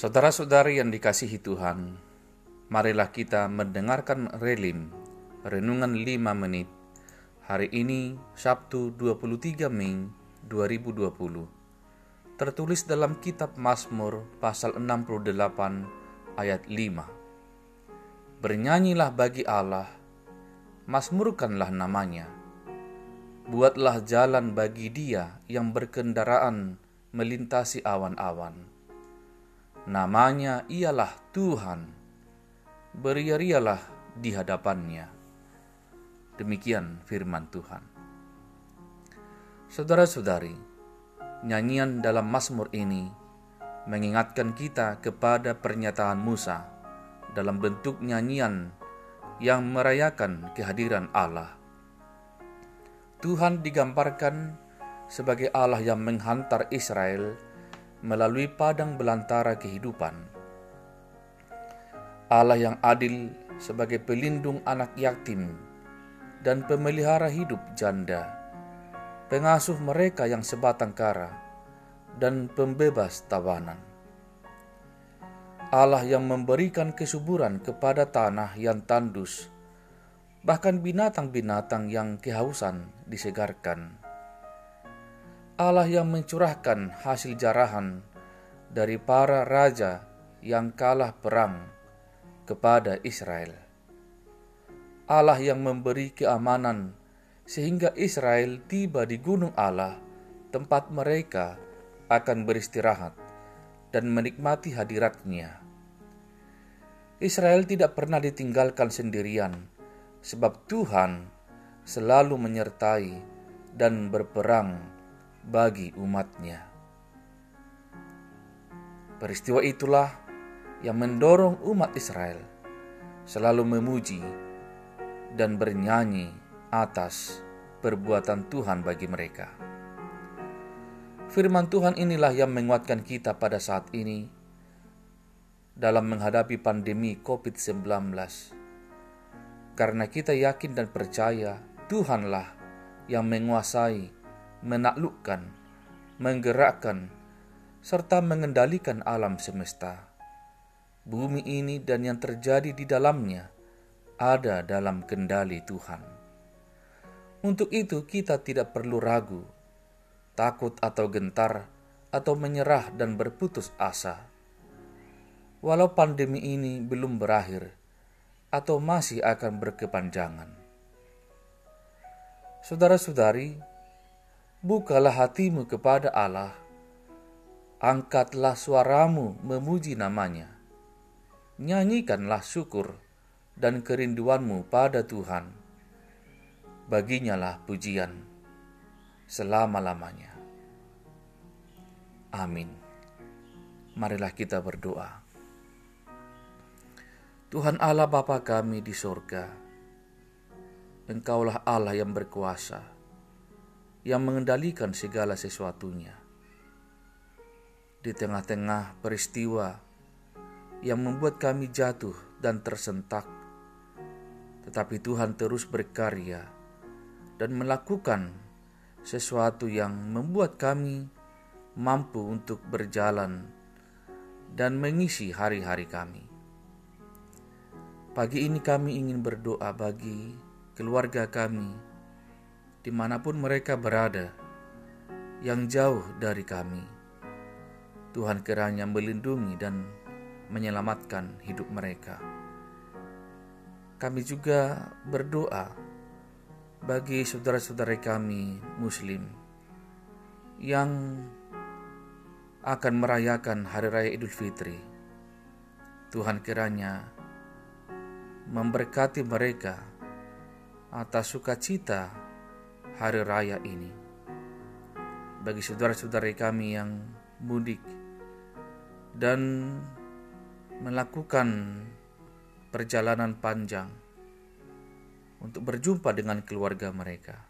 Saudara-saudari yang dikasihi Tuhan, marilah kita mendengarkan relim renungan 5 menit hari ini Sabtu 23 Mei 2020 tertulis dalam kitab Mazmur pasal 68 ayat 5 Bernyanyilah bagi Allah Mazmurkanlah namanya. Buatlah jalan bagi dia yang berkendaraan melintasi awan-awan Namanya ialah Tuhan. Beria-rialah di hadapannya. Demikian firman Tuhan. Saudara-saudari, nyanyian dalam Mazmur ini mengingatkan kita kepada pernyataan Musa dalam bentuk nyanyian yang merayakan kehadiran Allah. Tuhan digambarkan sebagai Allah yang menghantar Israel melalui padang belantara kehidupan. Allah yang adil sebagai pelindung anak yatim dan pemelihara hidup janda, pengasuh mereka yang sebatang kara, dan pembebas tawanan. Allah yang memberikan kesuburan kepada tanah yang tandus, bahkan binatang-binatang yang kehausan disegarkan Allah yang mencurahkan hasil jarahan dari para raja yang kalah perang kepada Israel. Allah yang memberi keamanan sehingga Israel tiba di gunung Allah, tempat mereka akan beristirahat dan menikmati hadiratnya. Israel tidak pernah ditinggalkan sendirian, sebab Tuhan selalu menyertai dan berperang bagi umatnya. Peristiwa itulah yang mendorong umat Israel selalu memuji dan bernyanyi atas perbuatan Tuhan bagi mereka. Firman Tuhan inilah yang menguatkan kita pada saat ini dalam menghadapi pandemi COVID-19. Karena kita yakin dan percaya Tuhanlah yang menguasai menaklukkan, menggerakkan, serta mengendalikan alam semesta. Bumi ini dan yang terjadi di dalamnya ada dalam kendali Tuhan. Untuk itu, kita tidak perlu ragu, takut, atau gentar, atau menyerah dan berputus asa. Walau pandemi ini belum berakhir atau masih akan berkepanjangan, saudara-saudari, bukalah hatimu kepada Allah, angkatlah suaramu memuji namanya, nyanyikanlah syukur dan kerinduanmu pada Tuhan, baginya lah pujian selama-lamanya. Amin. Marilah kita berdoa. Tuhan Allah Bapa kami di sorga, Engkaulah Allah yang berkuasa yang mengendalikan segala sesuatunya. Di tengah-tengah peristiwa yang membuat kami jatuh dan tersentak, tetapi Tuhan terus berkarya dan melakukan sesuatu yang membuat kami mampu untuk berjalan dan mengisi hari-hari kami. Pagi ini kami ingin berdoa bagi keluarga kami di mana pun mereka berada, yang jauh dari kami. Tuhan kiranya melindungi dan menyelamatkan hidup mereka. Kami juga berdoa bagi saudara-saudara kami Muslim yang akan merayakan Hari Raya Idul Fitri. Tuhan kiranya memberkati mereka atas sukacita hari raya ini. Bagi saudara-saudara kami yang mudik dan melakukan perjalanan panjang untuk berjumpa dengan keluarga mereka.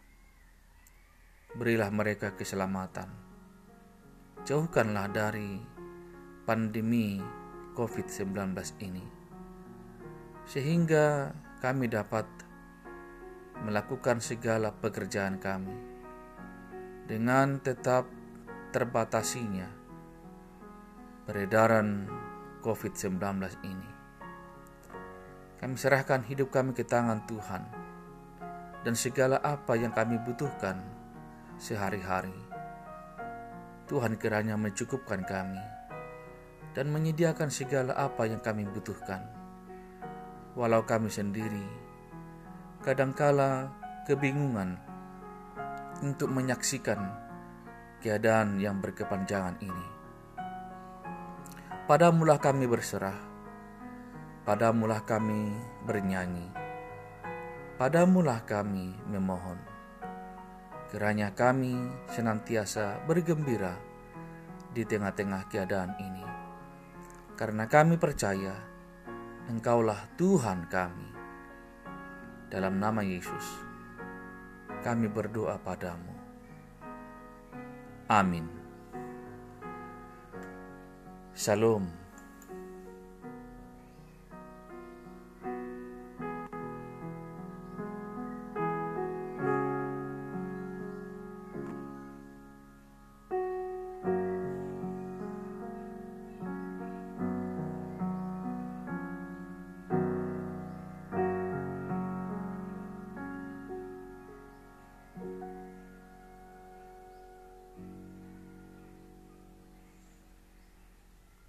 Berilah mereka keselamatan. Jauhkanlah dari pandemi COVID-19 ini, sehingga kami dapat melakukan segala pekerjaan kami dengan tetap terbatasinya peredaran COVID-19 ini. Kami serahkan hidup kami ke tangan Tuhan dan segala apa yang kami butuhkan sehari-hari. Tuhan kiranya mencukupkan kami dan menyediakan segala apa yang kami butuhkan. Walau kami sendiri kadangkala kebingungan untuk menyaksikan keadaan yang berkepanjangan ini. Padamulah kami berserah, padamulah kami bernyanyi, padamulah kami memohon. Kiranya kami senantiasa bergembira di tengah-tengah keadaan ini, karena kami percaya Engkaulah Tuhan kami. Dalam nama Yesus, kami berdoa padamu. Amin. Shalom.